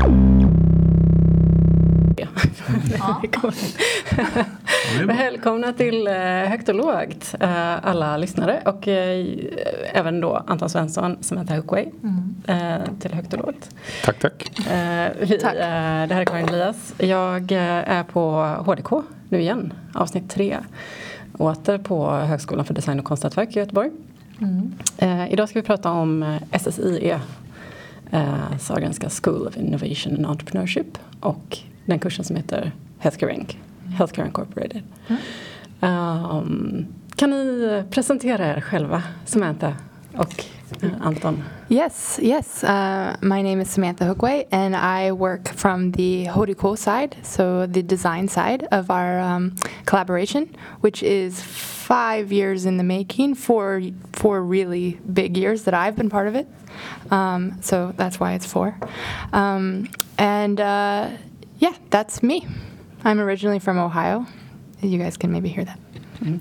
Välkomna till eh, Högt och lågt uh, alla lyssnare och uh, även då Anton Svensson som heter Hookway mm. till Högt och lågt. Tack, tack. Vi, tack. det här är Karin Elias. Jag är på HDK nu igen, avsnitt tre. Åter på Högskolan för design och konsthantverk i Göteborg. Mm. idag ska vi prata om SSIE, uh, Sahlgrenska School of Innovation and Entrepreneurship och den kursen som heter Healthcare Inc. Healthcare Incorporated. Mm. Um, kan ni presentera er själva, Samantha och uh, Anton? Yes, yes. Uh, my name is Samantha Hookway, and I work from the Horiko side, so the design side of our um, collaboration, which is five years in the making, four, four really big years that I've been part of it. Um, so that's why it's four. Um, and uh, yeah, that's me. I'm originally from Ohio. You guys can maybe hear that. Mm.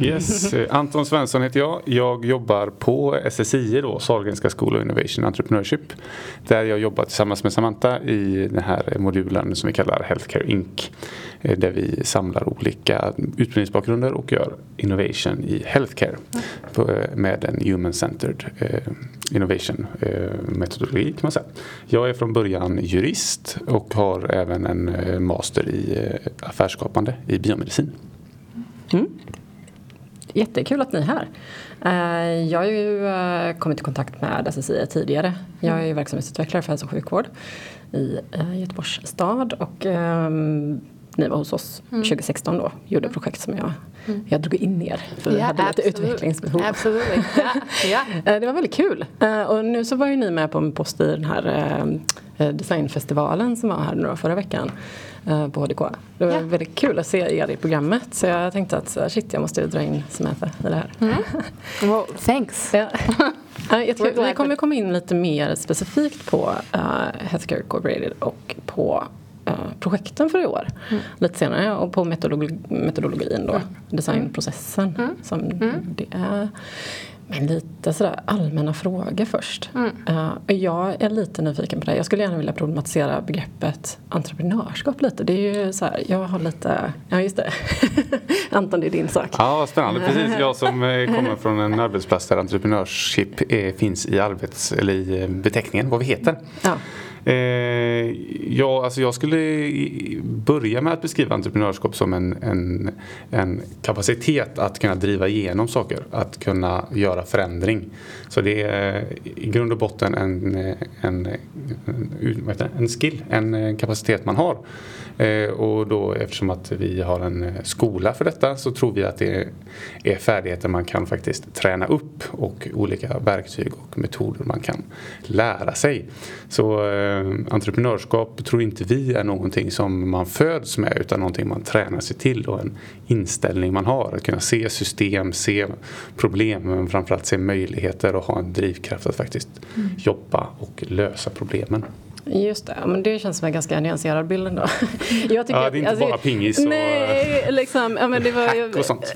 Yes, eh, Anton Svensson heter jag. Jag jobbar på SSI då, Sahlgrenska School of Innovation Entrepreneurship. Där jag jobbar tillsammans med Samantha i den här modulen som vi kallar Healthcare Inc. Eh, där vi samlar olika utbildningsbakgrunder och gör innovation i healthcare eh, med en human-centered innovation metodologi kan man säga. Jag är från början jurist och har även en master i affärsskapande i biomedicin. Mm. Jättekul att ni är här. Eh, jag har ju eh, kommit i kontakt med SSI tidigare. Jag är verksamhetsutvecklare för hälso och sjukvård i eh, Göteborgs stad och um, ni var hos oss mm. 2016 då, gjorde projekt som jag, mm. jag drog in er för vi yeah, hade lite utvecklingsbehov. Absolut. Yeah, yeah. det var väldigt kul. Och nu så var ju ni med på en post i den här designfestivalen som var här nu förra veckan. Eh, på HDK. Det var yeah. väldigt kul att se er i programmet så jag tänkte att eh, shit jag måste dra in Samantha i det här. Mm. well, thanks. ja. Vi kommer komma in lite mer specifikt på uh, Healthcare Incorporated och på uh, projekten för i år mm. lite senare och på metodologi, metodologin då, mm. designprocessen mm. som mm. det är. Men lite sådär allmänna frågor först. Mm. Uh, jag är lite nyfiken på det. Jag skulle gärna vilja problematisera begreppet entreprenörskap lite. Det är ju så här, jag har lite, ja just det. Anton, det är din sak. Ja, spännande. Precis, jag som eh, kommer från en arbetsplats där entreprenörskap finns i arbets, eller i eh, beteckningen, vad vi heter. Ja. Eh, ja, alltså jag skulle börja med att beskriva entreprenörskap som en, en, en, kapacitet att kunna driva igenom saker, att kunna göra förändring. Så det är i grund och botten en, en, en, en skill, en kapacitet man har. Eh, och då eftersom att vi har en skola för detta så tror vi att det är färdigheter man kan faktiskt träna upp och olika verktyg och metoder man kan lära sig. Så eh, entreprenörskap tror inte vi är någonting som man föds med utan någonting man tränar sig till och en inställning man har. Att kunna se system, se problem men framförallt se möjligheter och ha en drivkraft att faktiskt mm. jobba och lösa problemen. Just det, men det känns som en ganska nyanserad bild ändå. Jag tycker ja, det är inte alltså, bara pingis och nej, liksom, ja, men det var, hack och sånt.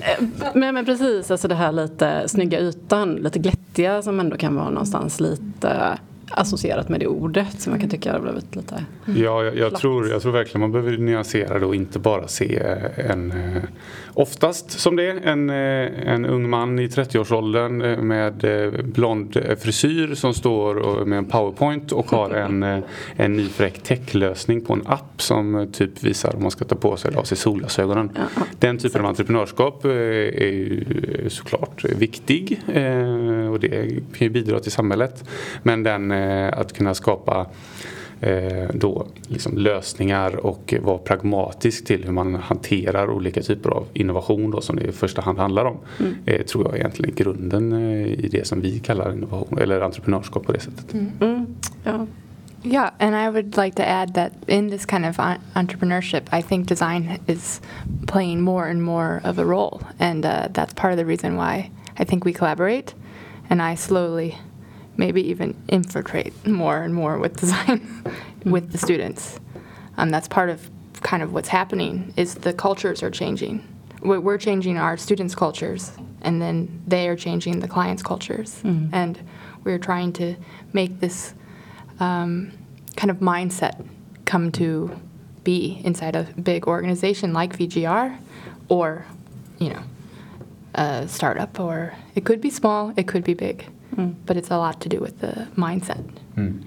Men, men precis, alltså det här lite snygga ytan, lite glättiga som ändå kan vara någonstans lite associerat med det ordet som jag kan tycka har blivit lite Ja, jag, jag tror, jag tror verkligen man behöver nyansera det och inte bara se en eh, oftast som det en, eh, en ung man i 30-årsåldern eh, med blond frisyr som står med en powerpoint och har en, en ny fräck techlösning på en app som typ visar om man ska ta på sig eller av sig solglasögonen. Ja, Den typen av entreprenörskap är ju såklart viktig och det kan ju bidra till samhället. Men den Eh, att kunna skapa eh, då liksom lösningar och vara pragmatisk till hur man hanterar olika typer av innovation då, som det i första hand handlar om. Mm. Eh, tror jag egentligen är grunden i det som vi kallar innovation eller entreprenörskap på det sättet. Mm. Mm. Ja. Yeah, and I would like to add that in this kind of entrepreneurship, I think design is playing more and more of a role, and uh, that's part of the reason why I think we collaborate. And I slowly maybe even infiltrate more and more with design with the students. Um, that's part of kind of what's happening is the cultures are changing. We're changing our students' cultures, and then they are changing the clients' cultures. Mm-hmm. And we're trying to make this um, kind kind of mindset come to be inside a big organization like VGR or, you know, a startup or it could be small, it could be big. Mm. But it's a lot to do with the mindset. Mm.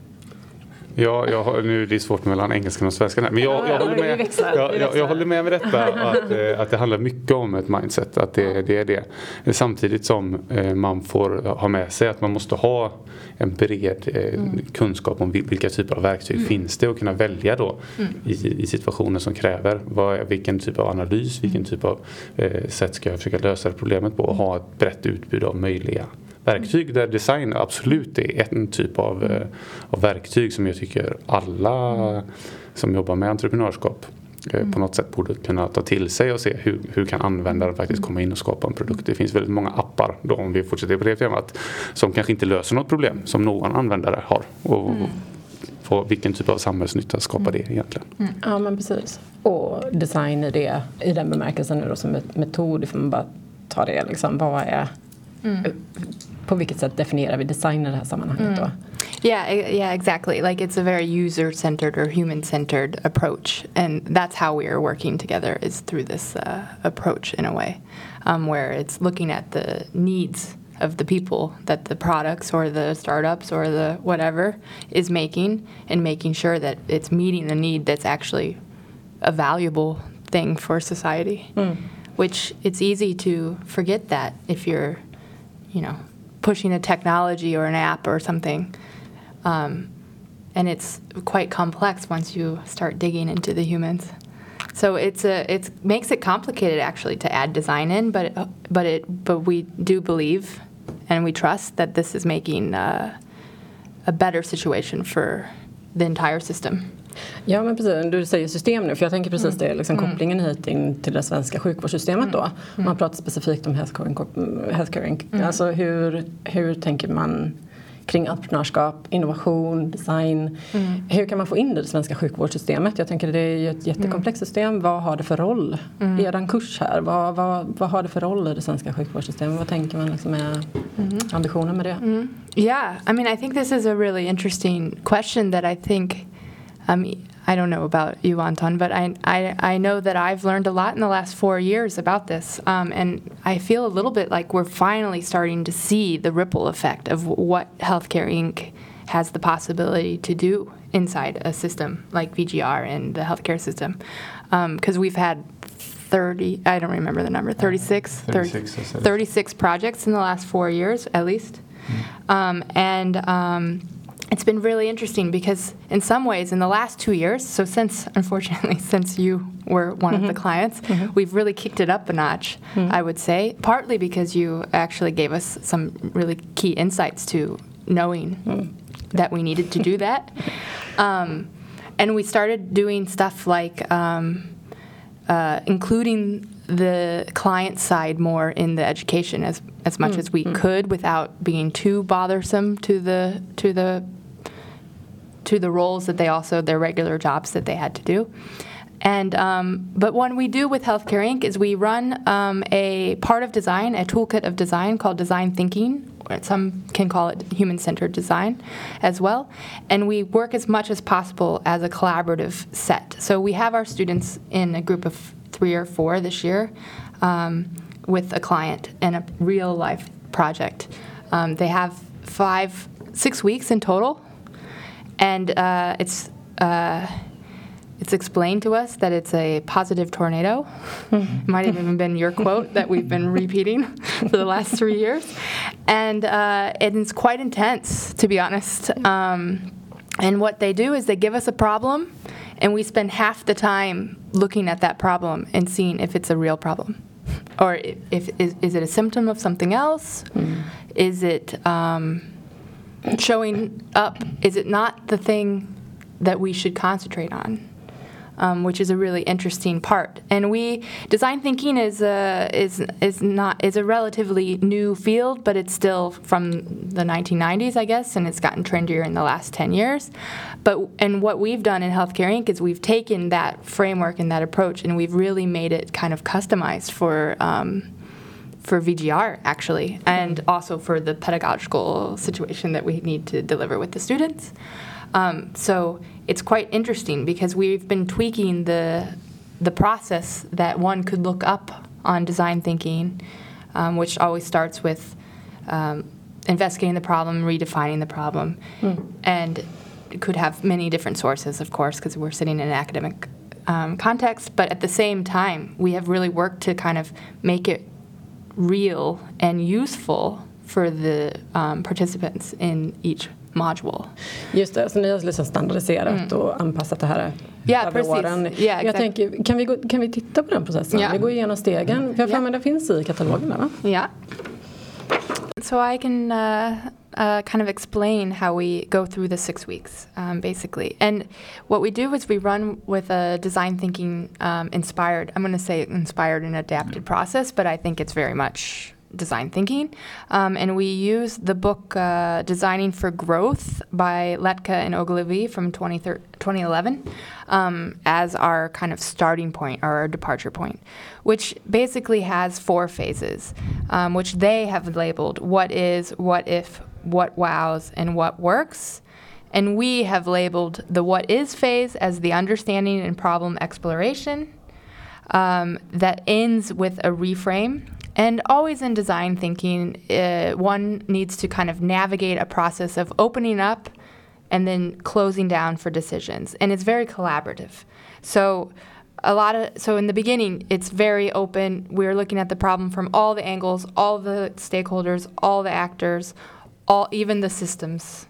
Ja, jag, nu är det svårt mellan engelskan och svenskan här, men jag, jag, håller, med, jag, jag, jag håller med med detta att, eh, att det handlar mycket om ett mindset, att det, det är det. Samtidigt som eh, man får ha med sig att man måste ha en bred eh, mm. kunskap om vilka typer av verktyg mm. finns det och kunna välja då mm. i, i situationer som kräver vad, vilken typ av analys, vilken mm. typ av eh, sätt ska jag försöka lösa problemet på och ha ett brett utbud av möjliga verktyg där design absolut är en typ av, mm. av verktyg som jag tycker alla som jobbar med entreprenörskap eh, mm. på något sätt borde kunna ta till sig och se hur, hur kan användaren faktiskt komma in och skapa en produkt. Det finns väldigt många appar, då, om vi fortsätter på det temat, som kanske inte löser något problem som någon användare har. Och, mm. och vilken typ av samhällsnytta skapar det egentligen? Mm. Ja men precis. Och design i, det, i den bemärkelsen då som metod, ifall man bara tar det liksom, vad är Mm. På vilket sätt definierar vi design i det här sammanhanget då? Mm. Yeah, yeah, exactly. Like it's a very user-centered or human-centered approach, and that's how we are working together is through this uh, approach in a way, um, where it's looking at the needs of the people that the products or the startups or the whatever is making, and making sure that it's meeting the need that's actually a valuable thing for society. Mm. Which it's easy to forget that if you're you know, pushing a technology or an app or something. Um, and it's quite complex once you start digging into the humans. So it's a it makes it complicated actually to add design in, but but it but we do believe and we trust that this is making uh, a better situation for the entire system. Ja men precis, du säger system nu för jag tänker precis mm. det, liksom, mm. kopplingen hit in till det svenska sjukvårdssystemet då. Mm. Man pratar specifikt om healthcare, mm. Alltså hur, hur tänker man kring entreprenörskap, innovation, design. Mm. Hur kan man få in det i det svenska sjukvårdssystemet? Jag tänker det är ju ett jättekomplext system. Vad har det för roll? Mm. Er kurs här, vad, vad, vad har det för roll i det svenska sjukvårdssystemet? Vad tänker man liksom är mm. ambitionen med det? Mm. Yeah, I mean I think this is a really interesting question that I think Um, I don't know about you, Anton, but I, I, I, know that I've learned a lot in the last four years about this. Um, and I feel a little bit like we're finally starting to see the ripple effect of what Healthcare Inc. has the possibility to do inside a system like VGR and the healthcare system. Because um, we've had 30, I don't remember the number, 36, uh, 36, 30, 36 projects in the last four years at least. Mm. and um, it's been really interesting because in some ways in the last two years so since unfortunately since you were one mm-hmm. of the mm-hmm. clients mm-hmm. we've really kicked it up a notch mm-hmm. i would say partly because you actually gave us some really key insights to knowing mm. that we needed to do that um, and we started doing stuff like um, uh, including the client side more in the education as as much mm. as we mm. could without being too bothersome to the to the to the roles that they also their regular jobs that they had to do. And um, but what we do with Healthcare Inc. is we run um, a part of design, a toolkit of design called design thinking. Some can call it human-centered design, as well. And we work as much as possible as a collaborative set. So we have our students in a group of three or four this year, um, with a client and a real-life project. Um, they have five, six weeks in total and uh, it's uh, it's explained to us that it's a positive tornado. it might have even been your quote that we've been repeating for the last three years, and uh, it's quite intense, to be honest. Um, and what they do is they give us a problem, and we spend half the time looking at that problem and seeing if it's a real problem, or if is, is it a symptom of something else? Mm. Is it um, showing up, is it not the thing that we should concentrate on? Um, which is a really interesting part. And we design thinking is a is is not is a relatively new field, but it's still from the 1990s, I guess, and it's gotten trendier in the last 10 years. But and what we've done in Healthcare Inc. is we've taken that framework and that approach, and we've really made it kind of customized for. Um, for VGR actually, and also for the pedagogical situation that we need to deliver with the students. Um, so it's quite interesting because we've been tweaking the the process that one could look up on design thinking, um, which always starts with um, investigating the problem, redefining the problem, mm. and could have many different sources, of course, because we're sitting in an academic um, context. But at the same time, we have really worked to kind of make it real and useful for the um, participants in each module. Just det, så ni har liksom standardiserat mm. och anpassat det här ja, över precis. åren. Jag exactly. tänker, kan vi, gå, kan vi titta på den processen? Ja. Vi går igenom stegen. Jag för mig det finns i katalogen va? Ja. So I can uh, uh, kind of explain how we go through the six weeks, um, basically. And what we do is we run with a design thinking um, inspired, I'm going to say inspired and adapted process, but I think it's very much design thinking. Um, and we use the book uh, Designing for Growth by Letka and Ogilvy from 2011 um, as our kind of starting point or our departure point, which basically has four phases, um, which they have labeled what is, what if, what wows, and what works. And we have labeled the what is phase as the understanding and problem exploration. Um, that ends with a reframe and always in design thinking, uh, one needs to kind of navigate a process of opening up and then closing down for decisions. And it's very collaborative. So, a lot of so in the beginning it's very open we're looking at the problem from all the angles all the stakeholders all the actors all even the systems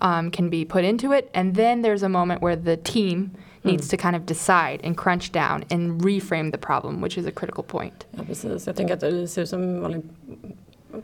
um, can be put into it and then there's a moment where the team needs mm. to kind of decide and crunch down and reframe the problem, which is a critical point. Ja, precis. Jag tänker att det ser ut som en vanlig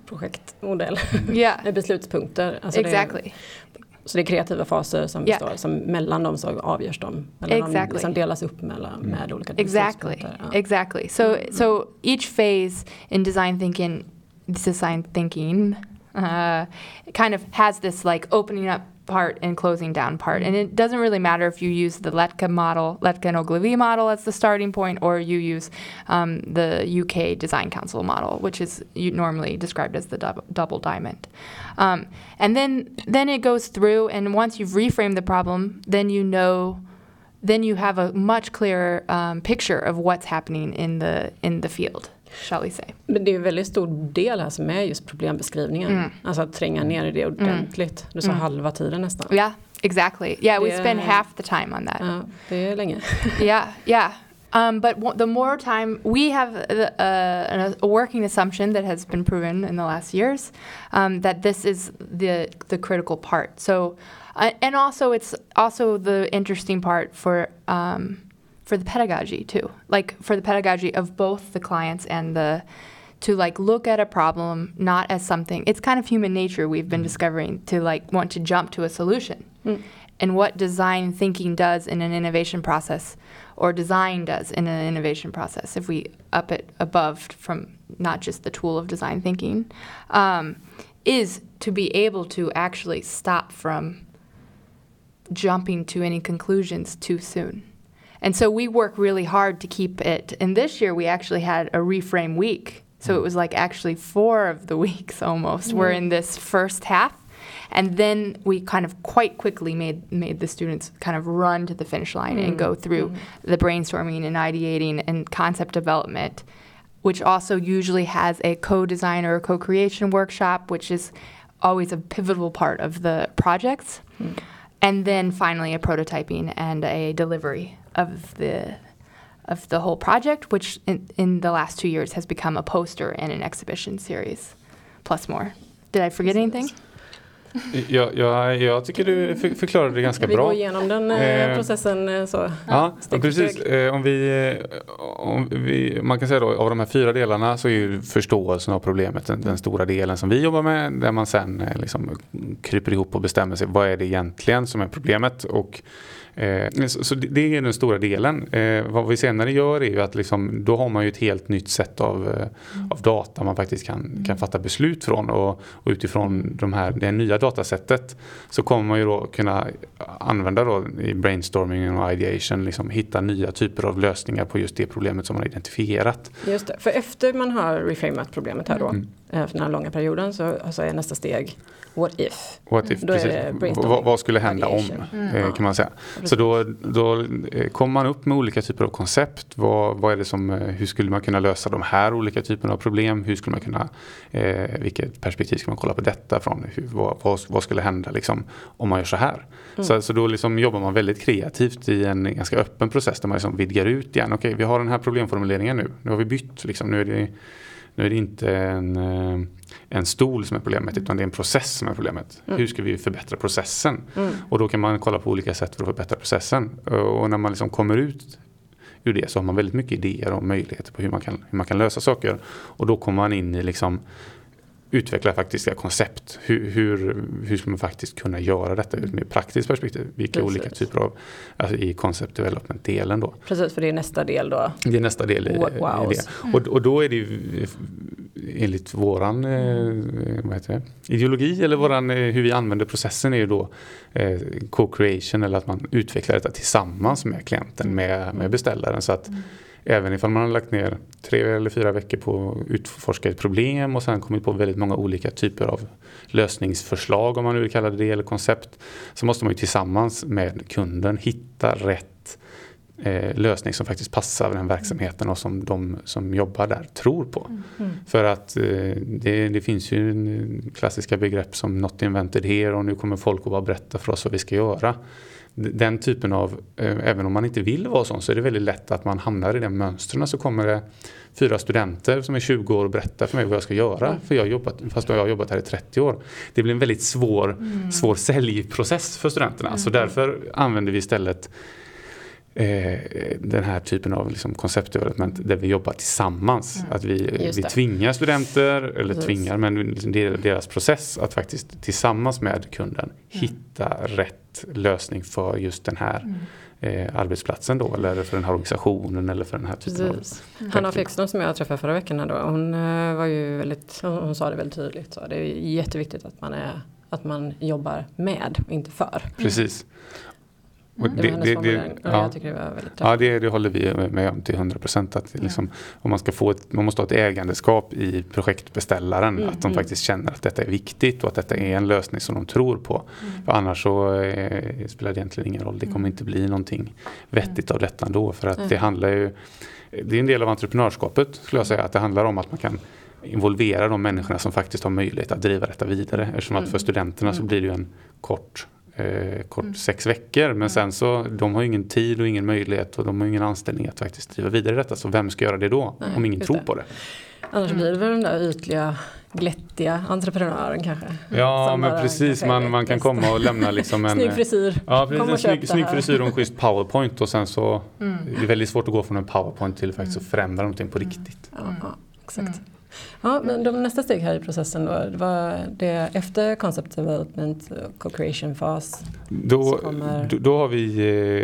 projektmodell yeah. med beslutspunkter. Alltså exactly. Det, så det är kreativa faser som yeah. består, som mellan dem så avgörs de. Eller exactly. de liksom delas upp mellan, med olika Exactly. Ja. Exactly. So, mm. so each phase in design thinking, design thinking uh, kind of has this like opening up part and closing down part. And it doesn't really matter if you use the Letka model, Letka and Ogilvy model as the starting point, or you use um, the UK Design Council model, which is normally described as the dub- double diamond. Um, and then then it goes through, and once you've reframed the problem, then you know. Then you have a much clearer um, picture of what's happening in the in the field. Shall we say. Men det är en väldigt stor del här som är just problembeskrivningen. Mm. Alltså att tränga ner i det ordentligt. Mm. Du sa mm. halva tiden nästan. Yeah, exactly. Yeah, we spend half the time on that. Ja, det är länge. yeah, yeah. Um, but the more time we have a, a, working assumption that has been proven in the last years um, that this is the the critical part. So, uh, and also it's also the interesting part for um, for the pedagogy too like for the pedagogy of both the clients and the to like look at a problem not as something it's kind of human nature we've been mm. discovering to like want to jump to a solution mm. and what design thinking does in an innovation process or design does in an innovation process if we up it above from not just the tool of design thinking um, is to be able to actually stop from jumping to any conclusions too soon and so we work really hard to keep it. And this year we actually had a reframe week. So it was like actually four of the weeks almost mm. were in this first half. And then we kind of quite quickly made made the students kind of run to the finish line mm. and go through mm. the brainstorming and ideating and concept development, which also usually has a co-design or a co-creation workshop, which is always a pivotal part of the projects. Mm. And then finally a prototyping and a delivery of the of the whole project, which in, in the last two years has become a poster and an exhibition series, plus more. Did I forget anything? Ja, ja, jag tycker du förklarade det ganska bra. Vi går igenom den eh, eh processen eh, så. Ja, ja precis. Eh, om vi, om vi, man kan säga då av de här fyra delarna så är ju förståelsen av problemet den, den stora delen som vi jobbar med. Där man sen liksom kryper ihop och bestämmer sig vad är det egentligen som är problemet. Och Eh, så det är den stora delen. Eh, vad vi senare gör är ju att liksom, då har man ju ett helt nytt sätt av, mm. av data man faktiskt kan, kan mm. fatta beslut från. Och, och utifrån de här, det nya datasättet så kommer man ju då kunna använda då i brainstorming och ideation, liksom, hitta nya typer av lösningar på just det problemet som man har identifierat. Just det, för efter man har reframat problemet här då, mm. För den här långa perioden så alltså är nästa steg what if. What if, precis. Vad, skulle hända om, mm. kan man säga. Så då, då kommer man upp med olika typer av koncept. Vad, vad är det som, hur skulle man kunna lösa de här olika typerna av problem? Hur skulle man kunna, eh, vilket perspektiv ska man kolla på detta från? Hur, vad, vad, vad, skulle hända liksom, om man gör så här? Mm. Så, så då liksom jobbar man väldigt kreativt i en ganska öppen process där man liksom vidgar ut igen. Okej, vi har den här problemformuleringen nu. Nu har vi bytt. Liksom. Nu, är det, nu är det inte en, eh, en stol som är problemet utan det är en process som är problemet. Mm. Hur ska vi förbättra processen? Mm. Och då kan man kolla på olika sätt för att förbättra processen. Och när man liksom kommer ut ur det så har man väldigt mycket idéer och möjligheter på hur man kan, hur man kan lösa saker. Och då kommer man in i liksom utveckla faktiska koncept. Hur, hur, hur ska man faktiskt kunna göra detta ur ett praktiskt perspektiv? Vilka Precis. olika typer av, alltså i concept development-delen då. Precis, för det är nästa del då. Det är nästa del i, wow. i det. Mm. Och, och då är det ju enligt våran eh, ideologi eller våran, eh, hur vi använder processen är ju då eh, co-creation eller att man utvecklar detta tillsammans med klienten, med, med beställaren. Så att mm Även ifall man har lagt ner tre eller fyra veckor på att utforska ett problem och sen kommit på väldigt många olika typer av lösningsförslag om man nu vill kalla det eller koncept. Så måste man ju tillsammans med kunden hitta rätt eh, lösning som faktiskt passar den verksamheten och som de som jobbar där tror på. Mm. För att eh, det, det, finns ju klassiska begrepp som not invented here och nu kommer folk att bara berätta för oss vad vi ska göra den typen av, eh, även om man inte vill vara sån så är det väldigt lätt att man hamnar i de mönstren. Så kommer det fyra studenter som är 20 år och berättar för mig vad jag ska göra. Mm. För jag har jobbat, fast jag har jobbat här i 30 år. Det blir en väldigt svår, mm. svår säljprocess för studenterna. Mm. Så därför använder vi istället eh, den här typen av liksom konceptdevelopment där vi jobbar tillsammans. Mm. Att vi, vi tvingar studenter, eller Precis. tvingar, men det är deras process att faktiskt tillsammans med kunden mm. hitta rätt lösning för just den här mm. Eh, arbetsplatsen då eller för den här organisationen eller för den här typen Precis. av Hanna Fixner som jag träffade förra veckan då, hon eh, var ju väldigt, hon sa det väldigt tydligt. Så det är jätteviktigt att man, är, att man jobbar med, inte för. Precis. Mm. Det, det, det, det ja. Jag tycker det var väldigt Ja, det, håller vi med om till 100 procent. Att liksom, om man, ska få ett, man måste ha ett ägandeskap i projektbeställaren. Mm. Att de mm. faktiskt känner att detta är viktigt och att detta är en lösning som de tror på. Mm. För annars så eh, spelar det egentligen ingen roll. Det kommer mm. inte bli någonting vettigt av detta ändå. För att det handlar ju, det är en del av entreprenörskapet skulle jag säga. Att det handlar om att man kan involvera de människorna som faktiskt har möjlighet att driva detta vidare. Eftersom att för studenterna så blir det ju en kort eh, kort mm. sex veckor. Men sen så, de har ingen tid och ingen möjlighet och de har ingen anställning att faktiskt driva vidare detta. Så vem ska göra det då? Nej, om ingen tror det. på det. Annars blir det väl den där ytliga glättiga entreprenören kanske. Ja men precis, man, man kan komma och lämna liksom en... snygg frisyr. Ja precis, en snygg, snygg frisyr och en schysst powerpoint och sen så mm. det är väldigt svårt att gå från en powerpoint till faktiskt att förändra någonting på riktigt. Ja, ja exakt. Mm. Ja, men de nästa steg här i processen då, det var det efter concept development, co-creation fas. Då, kommer... då, då, har vi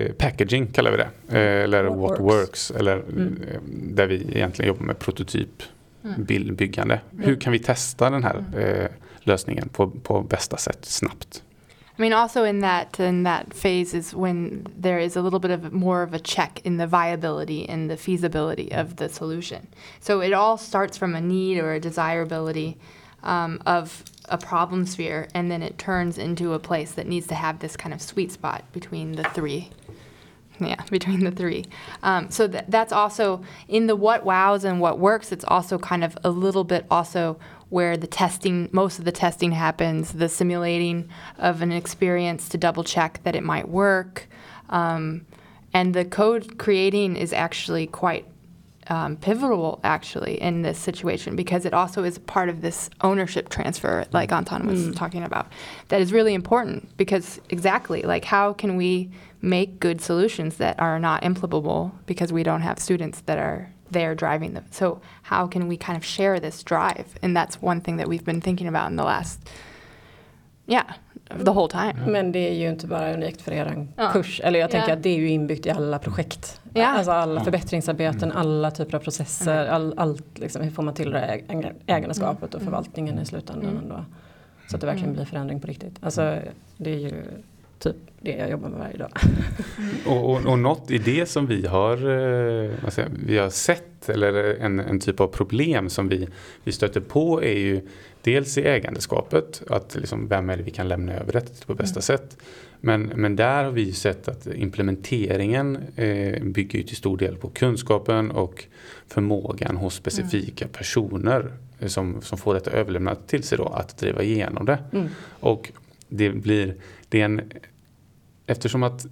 eh, packaging kallar vi det, eh, eller what, what works. works. eller mm. Eh, där vi egentligen jobbar med prototyp mm. bildbyggande. Mm. Hur kan vi testa den här mm. eh, lösningen på, på bästa sätt snabbt? I mean, also in that in that phase is when there is a little bit of more of a check in the viability and the feasibility of the solution. So it all starts from a need or a desirability um, of a problem sphere, and then it turns into a place that needs to have this kind of sweet spot between the three. Yeah, between the three. Um, so th- that's also in the what wows and what works. It's also kind of a little bit also where the testing, most of the testing happens, the simulating of an experience to double check that it might work. Um, and the code creating is actually quite um, pivotal, actually, in this situation because it also is part of this ownership transfer, like Anton was mm. talking about, that is really important because exactly, like, how can we make good solutions that are not implementable because we don't have students that are they're driving them. So how can we kind of share this drive? And that's one thing that we've been thinking about in the last, yeah, the whole time. Men det är ju inte bara unikt för er ja. kurs. Eller jag tänker yeah. att det är ju inbyggt i alla projekt. Yeah. Alltså alla förbättringsarbeten, alla typer av processer. Mm. All, allt liksom, hur får man till det ägandeskapet och mm. förvaltningen i slutändan. Mm. Ändå. Så att det verkligen mm. blir förändring på riktigt. Alltså det är ju typ det jag jobbar med varje dag. och, och, och något i det som vi har, eh, säga, vi har sett eller en, en typ av problem som vi, vi stöter på är ju dels i ägandeskapet, att liksom, vem är det vi kan lämna över det på bästa mm. sätt. Men, men där har vi sett att implementeringen eh, bygger ju till stor del på kunskapen och förmågan hos specifika mm. personer som, som får detta överlämnat till sig då, att driva igenom det. Mm. Och det blir, det är en Eftersom att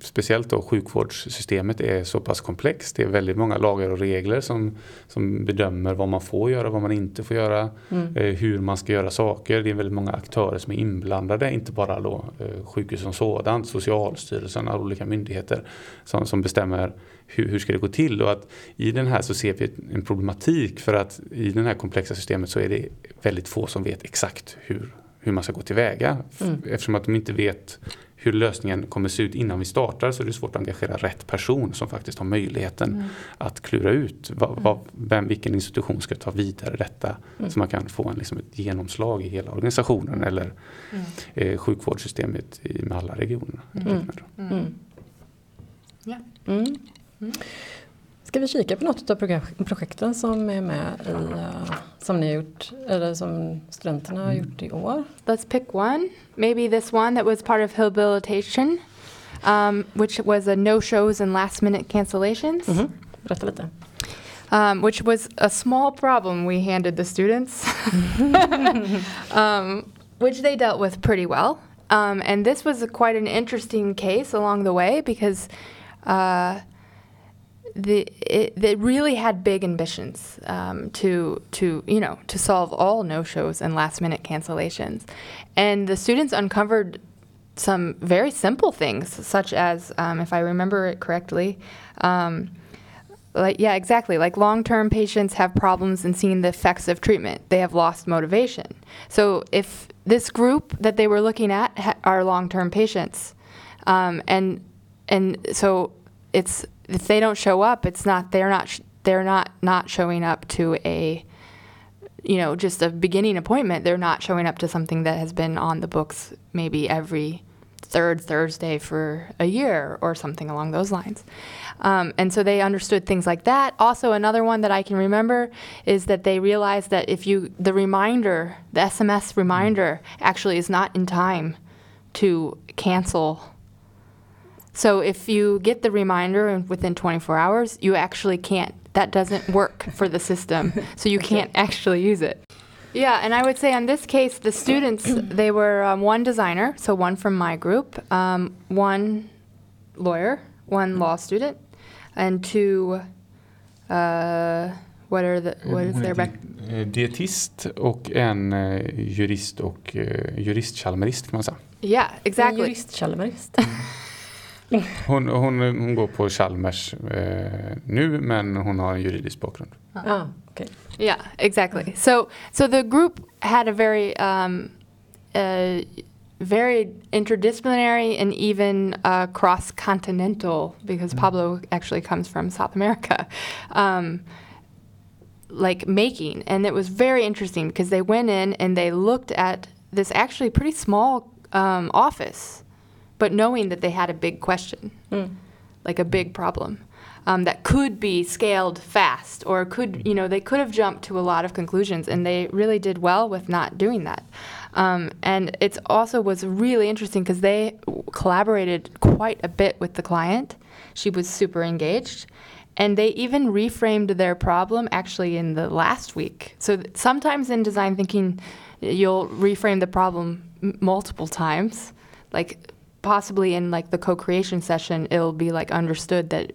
speciellt då sjukvårdssystemet är så pass komplext. Det är väldigt många lagar och regler som, som bedömer vad man får göra, vad man inte får göra. Mm. Eh, hur man ska göra saker. Det är väldigt många aktörer som är inblandade. Inte bara då eh, sjukhus som sådant, Socialstyrelsen och olika myndigheter som, som bestämmer hur, hur ska det gå till. Och att I den här så ser vi en problematik för att i det här komplexa systemet så är det väldigt få som vet exakt hur hur man ska gå tillväga. Mm. Eftersom att de inte vet hur lösningen kommer se ut innan vi startar så är det svårt att engagera rätt person som faktiskt har möjligheten mm. att klura ut vad, vad, vem, vilken institution ska ta vidare detta mm. så man kan få en, liksom ett genomslag i hela organisationen eller mm. eh, sjukvårdssystemet i, med alla regionerna. Mm. Mm. Ja. Ska vi kika på något av projekten som är med i, uh, som ni gjort, eller som studenterna har gjort i år? Let's pick one. Maybe this one that was part of habilitation, um, which was a no shows and last minute cancellations. Mm -hmm. Berätta lite. Um, which was a small problem we handed the students, um, which they dealt with pretty well. Um, and this was a, quite an interesting case along the way because uh, the it, they really had big ambitions um, to to you know to solve all no shows and last minute cancellations, and the students uncovered some very simple things such as um, if I remember it correctly. Um, like yeah exactly like long-term patients have problems in seeing the effects of treatment they have lost motivation so if this group that they were looking at ha- are long-term patients um, and and so it's if they don't show up, it's not they're not sh- they're not not showing up to a you know just a beginning appointment. They're not showing up to something that has been on the books maybe every third Thursday for a year or something along those lines. Um, and so they understood things like that. Also, another one that I can remember is that they realized that if you, the reminder, the SMS reminder actually is not in time to cancel so if you get the reminder within 24 hours, you actually can't. That doesn't work for the system. So you can't actually use it. Yeah, and I would say on this case, the students, they were um, one designer, so one from my group, um, one lawyer, one law student, and two, uh, what are the, what is their back? Eh, dietist och en eh, jurist och eh, jurist-chalmerist kan man säga. Yeah, exactly. Jurist-chalmerist. Hon, hon, hon går på Chalmers eh, nu men hon har en juridisk bakgrund. Ah, okay. Yeah, exactly. So, so the group had a very, um, uh, very interdisciplinary and even uh, cross-continental, because mm. Pablo actually comes from South America, um, like making, and it was very interesting because they went in and they looked at this actually pretty small um, office but knowing that they had a big question, mm. like a big problem. Um, that could be scaled fast or could you know they could have jumped to a lot of conclusions and they really did well with not doing that um, and it also was really interesting because they collaborated quite a bit with the client she was super engaged and they even reframed their problem actually in the last week so sometimes in design thinking you'll reframe the problem m- multiple times like possibly in like the co-creation session it'll be like understood that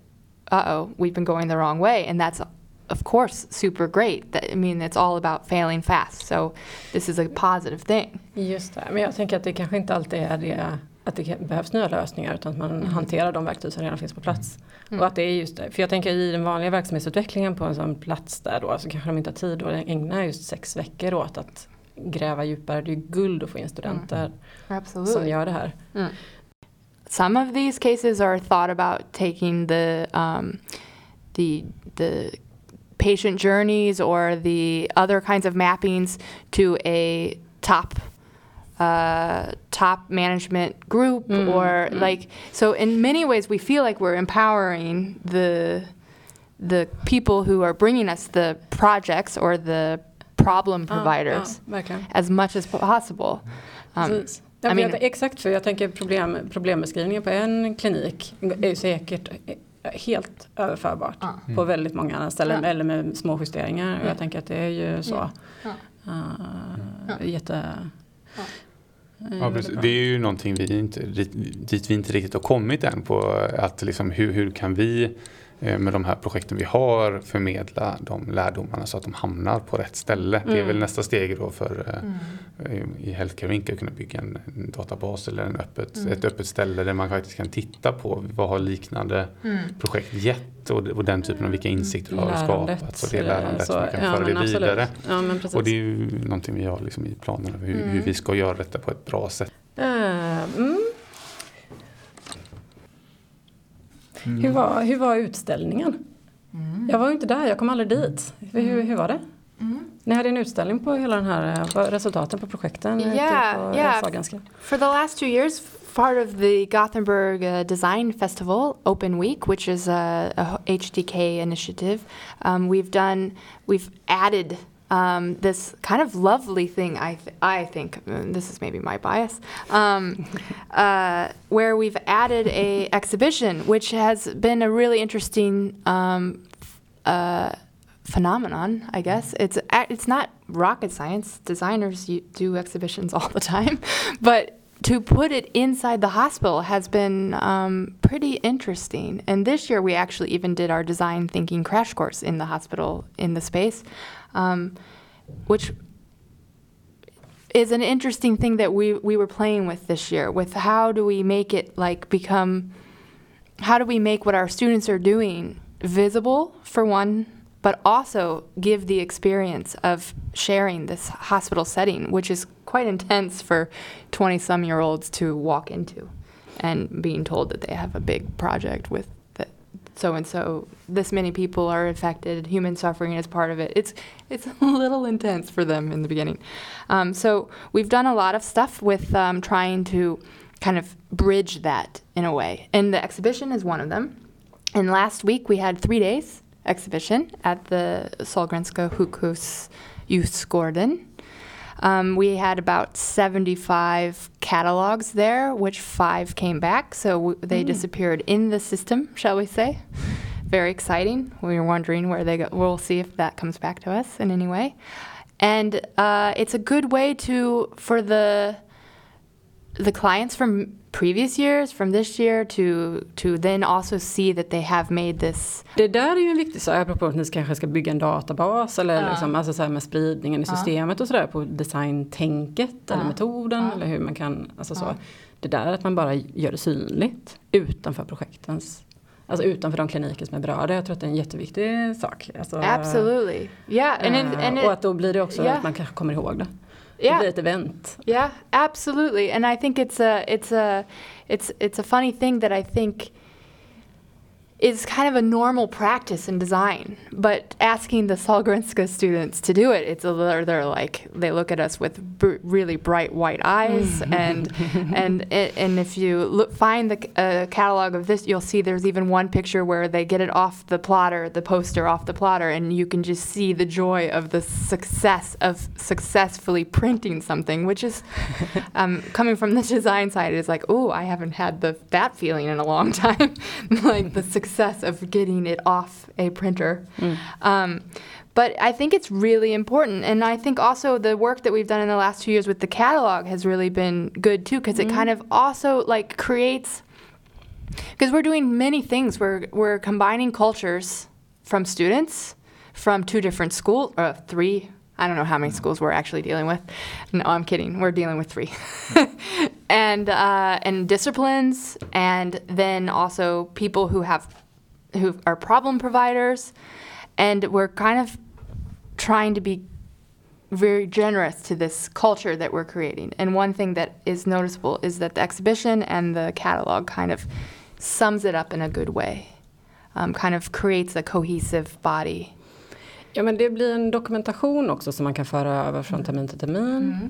uh-oh we've been going the wrong way and that's of course super great that, I mean it's all about failing fast so this is a positive thing. Just det, men jag tänker att det kanske inte alltid är det att det behövs nya lösningar utan att man mm. hanterar de verktyg som redan finns på plats. Mm. Och att det är just det, för jag tänker i den vanliga verksamhetsutvecklingen på en sån plats där då så kanske de inte har tid att ägna just sex veckor åt att gräva djupare. Det är ju guld att få in studenter mm. som gör det här. Some of these cases are thought about taking the um, the the patient journeys or the other kinds of mappings to a top uh, top management group mm, or mm. like so in many ways we feel like we're empowering the the people who are bringing us the projects or the problem providers ah, ah, as much as possible. Um, I mean, exakt, för jag tänker problem, problembeskrivningen på en klinik är säkert helt överförbart mm. på väldigt många andra ställen eller med små justeringar. Och jag tänker att det är ju så. Uh, jätte... Ja, det är ju någonting vi inte, dit vi inte riktigt har kommit än på att liksom hur, hur kan vi Eh, med de här projekten vi har förmedla de lärdomarna så att de hamnar på rätt ställe. Mm. Det är väl mm. nästa steg då för eh, mm. i Healthcare Inc. att kunna bygga en, databas eller en öppet, mm. ett öppet ställe där man faktiskt kan titta på vad har liknande mm. projekt gett och, och, den typen av vilka insikter har skapat. Och det lärandet så, man kan ja, föra det vidare. Ja, och det är ju någonting vi har liksom i planerna hur, hur mm. vi ska göra detta på ett bra sätt. Uh, Mm. Hur, var, hur var utställningen? Mm. Jag var ju inte där, jag kom aldrig dit. Hur, hur var det? Mm. Ni hade en utställning på hela den här resultaten på projekten yeah, på yeah. For the last two years part of the Gothenburg uh, Design Festival Open Week, which is a, a HDK initiative, um, we've done we've added um, this kind of lovely thing, I, th- I think, this is maybe my bias, um, uh, where we've added a exhibition, which has been a really interesting um, uh, phenomenon, I guess. It's it's not rocket science. Designers do exhibitions all the time, but to put it inside the hospital has been um, pretty interesting. And this year we actually even did our design thinking crash course in the hospital in the space um, which is an interesting thing that we we were playing with this year. With how do we make it like become? How do we make what our students are doing visible for one, but also give the experience of sharing this hospital setting, which is quite intense for 20 some year olds to walk into and being told that they have a big project with so and so this many people are affected human suffering is part of it. It's it's a little intense for them in the beginning. Um, so we've done a lot of stuff with um, trying to kind of bridge that in a way. And the exhibition is one of them. And last week we had three days exhibition at the Sahlgrenska Sjukhus Youthsgården um, we had about 75 catalogs there, which five came back, so w- they mm. disappeared in the system, shall we say. Very exciting. We were wondering where they go. We'll see if that comes back to us in any way. And uh, it's a good way to for the the clients from previous years, from this year to, to then also see that they have made this. Det där är ju en viktig sak, apropå att ni kanske ska bygga en databas eller ja. liksom, alltså så här med spridningen i systemet ja. och sådär på designtänket ja. eller metoden eller hur man kan, alltså så. Det där att man bara gör det synligt utanför projektens Alltså utanför de kliniker som är berörda. Jag tror att det är en jätteviktig sak. Alltså, Absolutely. Yeah. And it, and it, och att då blir det också yeah. att man kanske kommer ihåg det. yeah. det blir ett event. Yeah, absolutely. And I think it's a it's a it's it's a funny thing that I think is kind of a normal practice in design. But asking the Sahlgrenska students to do it, it's a they're like they look at us with br- really bright white eyes, and and and if you look, find the uh, catalog of this, you'll see there's even one picture where they get it off the plotter, the poster off the plotter, and you can just see the joy of the success of successfully printing something, which is um, coming from the design side is like, oh, I haven't had the that feeling in a long time, like the success success of getting it off a printer. Mm. Um, but I think it's really important. And I think also the work that we've done in the last two years with the catalog has really been good too, because mm. it kind of also like creates, because we're doing many things. We're, we're combining cultures from students from two different schools, or uh, three I don't know how many schools we're actually dealing with. No, I'm kidding. We're dealing with three, and uh, and disciplines, and then also people who have who are problem providers, and we're kind of trying to be very generous to this culture that we're creating. And one thing that is noticeable is that the exhibition and the catalog kind of sums it up in a good way, um, kind of creates a cohesive body. Ja, men det blir en dokumentation också som man kan föra över från termin till termin. Mm.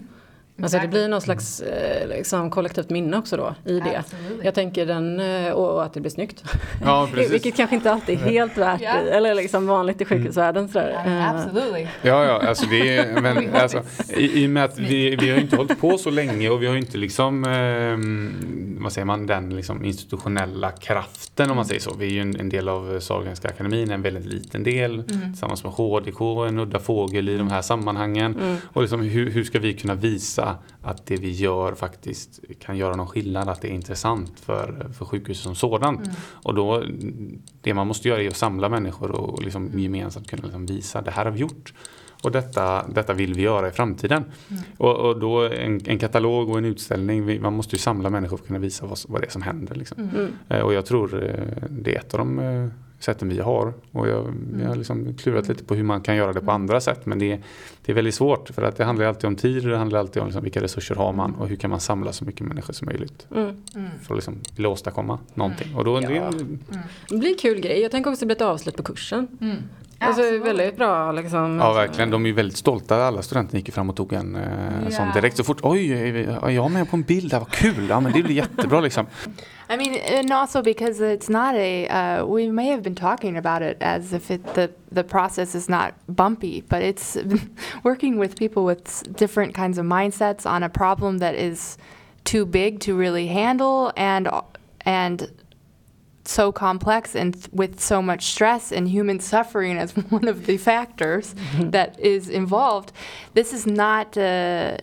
Alltså det blir någon slags eh, liksom, kollektivt minne också då i det. Absolutely. Jag tänker den, eh, och att det blir snyggt. Ja, Vilket kanske inte alltid är helt värt yeah. eller liksom vanligt i sjukhusvärlden. Sådär. Yeah, absolutely. Ja, ja, alltså det är, men alltså, i, i och med att vi, vi har inte hållit på så länge och vi har inte liksom, eh, vad säger man, den liksom institutionella kraften om man säger så. Vi är ju en, en del av Sahlgrenska akademin, en väldigt liten del mm. tillsammans med HDK, en udda fågel i de här sammanhangen. Mm. Och liksom, hur, hur ska vi kunna visa att det vi gör faktiskt kan göra någon skillnad, att det är intressant för, för sjukhuset som sådant. Mm. Och då, det man måste göra är att samla människor och liksom mm. gemensamt kunna liksom visa det här har vi gjort. Och detta, detta vill vi göra i framtiden. Mm. Och, och, då en, en, katalog och en utställning, man måste ju samla människor för att kunna visa vad, vad det är som händer. Liksom. Mm. Eh, och jag tror eh, det är ett av de eh, sätten vi har. Och jag, jag har mm. liksom klurat lite på hur man kan göra det på andra sätt. Men det, det är väldigt svårt för att det handlar alltid om tid och det handlar alltid om liksom vilka resurser har man och hur kan man samla så mycket människor som möjligt. Mm. Mm. För att liksom vilja åstadkomma någonting. Och då, ja. det, mm. det blir en kul grej. Jag tänker också det blir ett avslut på kursen. Alltså väldigt bra liksom. Ja verkligen, de är väldigt stolta. Alla studenter gick fram och tog en eh, yeah. sån direkt. Så fort, oj, jag är med på en bild, det var kul. Ja men det blir jättebra liksom. I mean, and also because it's not a, uh, we may have been talking about it as if it, the, the process is not bumpy, but it's working with people with different kinds of mindsets on a problem that is too big to really handle and, and so complex and th- with so much stress and human suffering as one of the factors mm-hmm. that is involved. This is not. Uh,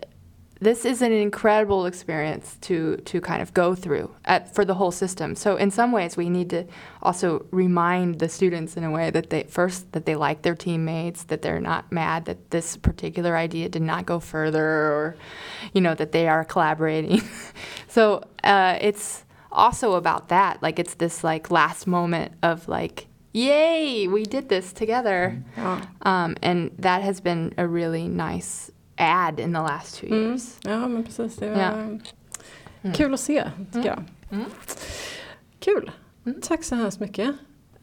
this is an incredible experience to to kind of go through at, for the whole system. So in some ways, we need to also remind the students in a way that they first that they like their teammates, that they're not mad that this particular idea did not go further, or you know that they are collaborating. so uh, it's also about that. Like it's this like last moment of like yay, we did this together. Mm-hmm. Um, and that has been a really nice ad in the last two mm. years. Mm. Ja, men precis. Det var ja. Mm. kul att se, tycker jag. Mm. mm. Kul. Mm. Tack så hemskt mycket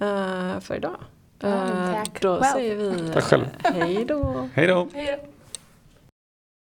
uh, för idag. Uh, tack. Då well. säger vi Tack själv. hej då. Hej då. Hej då.